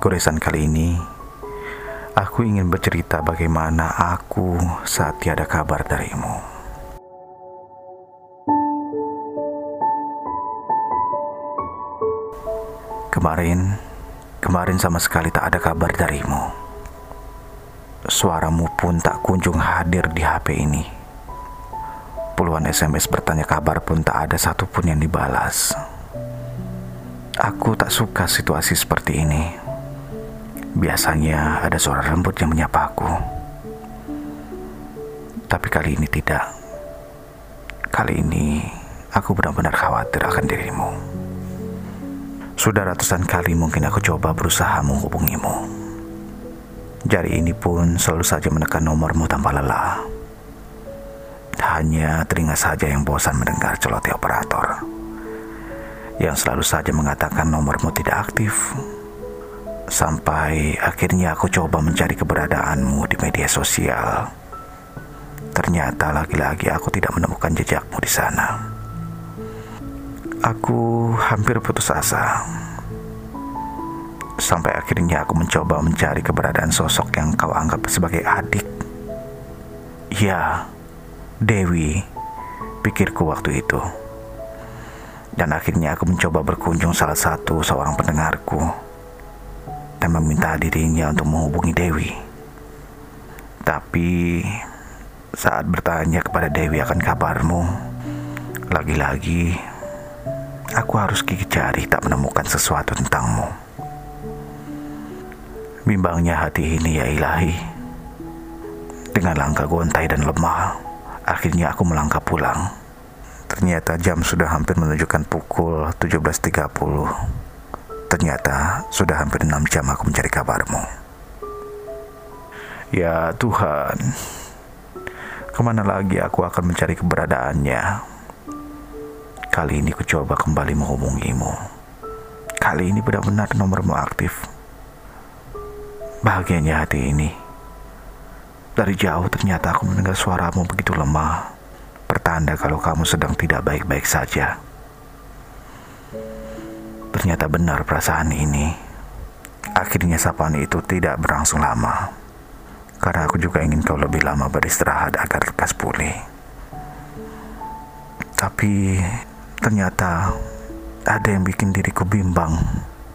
Goresan kali ini, aku ingin bercerita bagaimana aku saat tiada kabar darimu. Kemarin, kemarin sama sekali tak ada kabar darimu. Suaramu pun tak kunjung hadir di HP ini. Puluhan SMS bertanya kabar pun tak ada satupun yang dibalas. Aku tak suka situasi seperti ini. Biasanya ada suara lembut yang menyapa aku. Tapi kali ini tidak. Kali ini aku benar-benar khawatir akan dirimu. Sudah ratusan kali mungkin aku coba berusaha menghubungimu. Jari ini pun selalu saja menekan nomormu tanpa lelah. Hanya telinga saja yang bosan mendengar celoteh operator. Yang selalu saja mengatakan nomormu tidak aktif Sampai akhirnya aku coba mencari keberadaanmu di media sosial. Ternyata lagi-lagi aku tidak menemukan jejakmu di sana. Aku hampir putus asa. Sampai akhirnya aku mencoba mencari keberadaan sosok yang kau anggap sebagai adik. Ya, Dewi, pikirku waktu itu. Dan akhirnya aku mencoba berkunjung salah satu seorang pendengarku dan meminta dirinya untuk menghubungi Dewi. Tapi saat bertanya kepada Dewi akan kabarmu, lagi-lagi aku harus gigi cari tak menemukan sesuatu tentangmu. Bimbangnya hati ini ya ilahi. Dengan langkah gontai dan lemah, akhirnya aku melangkah pulang. Ternyata jam sudah hampir menunjukkan pukul 17.30. Ternyata sudah hampir enam jam aku mencari kabarmu. Ya Tuhan, ke mana lagi aku akan mencari keberadaannya? Kali ini ku coba kembali menghubungimu. Kali ini benar-benar nomormu aktif. Bahagianya hati ini. Dari jauh ternyata aku mendengar suaramu begitu lemah. Pertanda kalau kamu sedang tidak baik-baik saja. Ternyata benar perasaan ini. Akhirnya sapaan itu tidak berlangsung lama. Karena aku juga ingin kau lebih lama beristirahat agar lekas pulih. Tapi ternyata ada yang bikin diriku bimbang.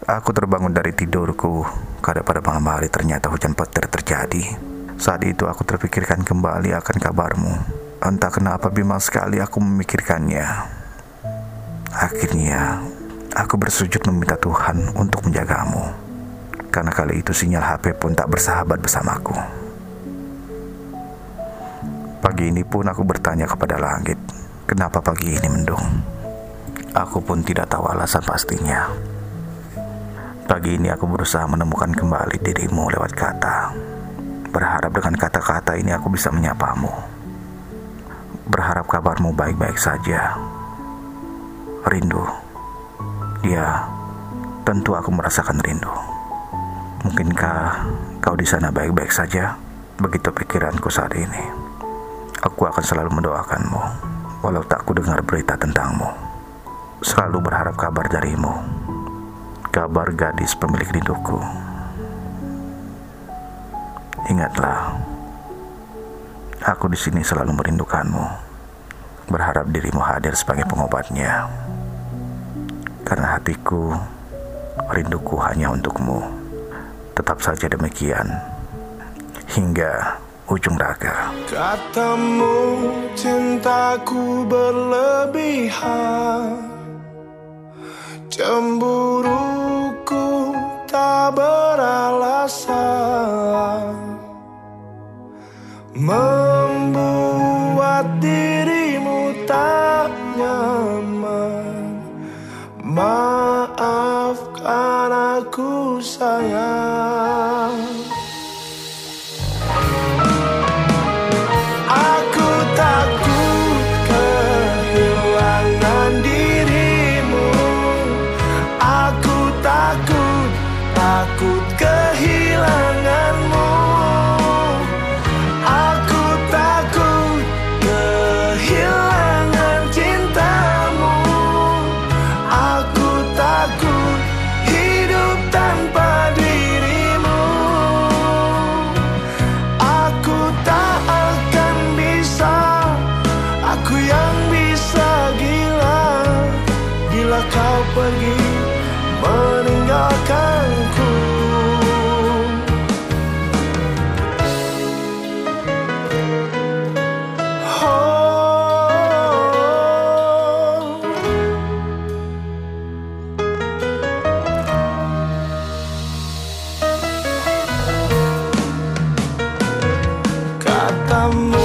Aku terbangun dari tidurku karena pada malam hari ternyata hujan petir terjadi. Saat itu aku terpikirkan kembali akan kabarmu. Entah kenapa bimbang sekali aku memikirkannya. Akhirnya Aku bersujud meminta Tuhan untuk menjagamu. Karena kali itu sinyal HP pun tak bersahabat bersamaku. Pagi ini pun aku bertanya kepada langit, kenapa pagi ini mendung? Aku pun tidak tahu alasan pastinya. Pagi ini aku berusaha menemukan kembali dirimu lewat kata. Berharap dengan kata-kata ini aku bisa menyapamu. Berharap kabarmu baik-baik saja. Rindu. Ya, tentu aku merasakan rindu. Mungkinkah kau di sana baik-baik saja? Begitu pikiranku saat ini. Aku akan selalu mendoakanmu, walau tak ku dengar berita tentangmu. Selalu berharap kabar darimu. Kabar gadis pemilik rinduku. Ingatlah, aku di sini selalu merindukanmu. Berharap dirimu hadir sebagai pengobatnya karena hatiku rinduku hanya untukmu. Tetap saja demikian hingga ujung raga. Katamu cintaku berlebihan, cemburuku Come.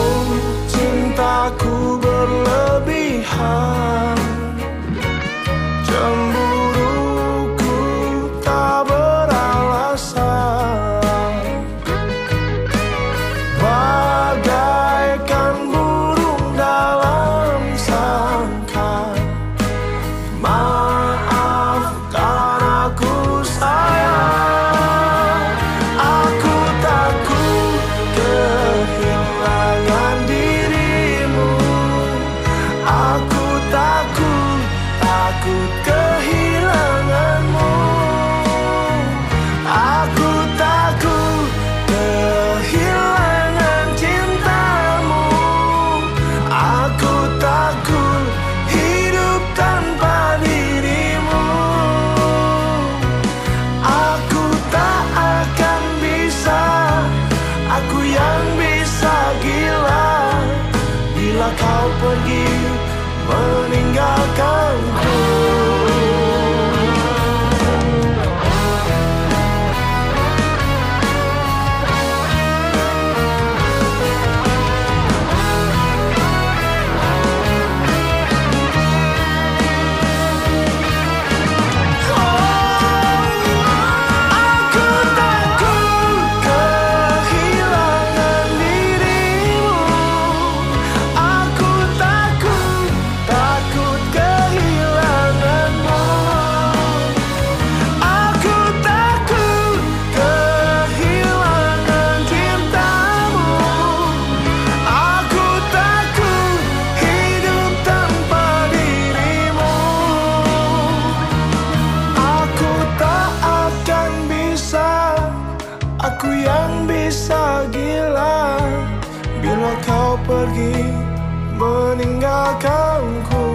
kau pergi meninggalkanku. Aku yang bisa gila Bila kau pergi meninggalkanku.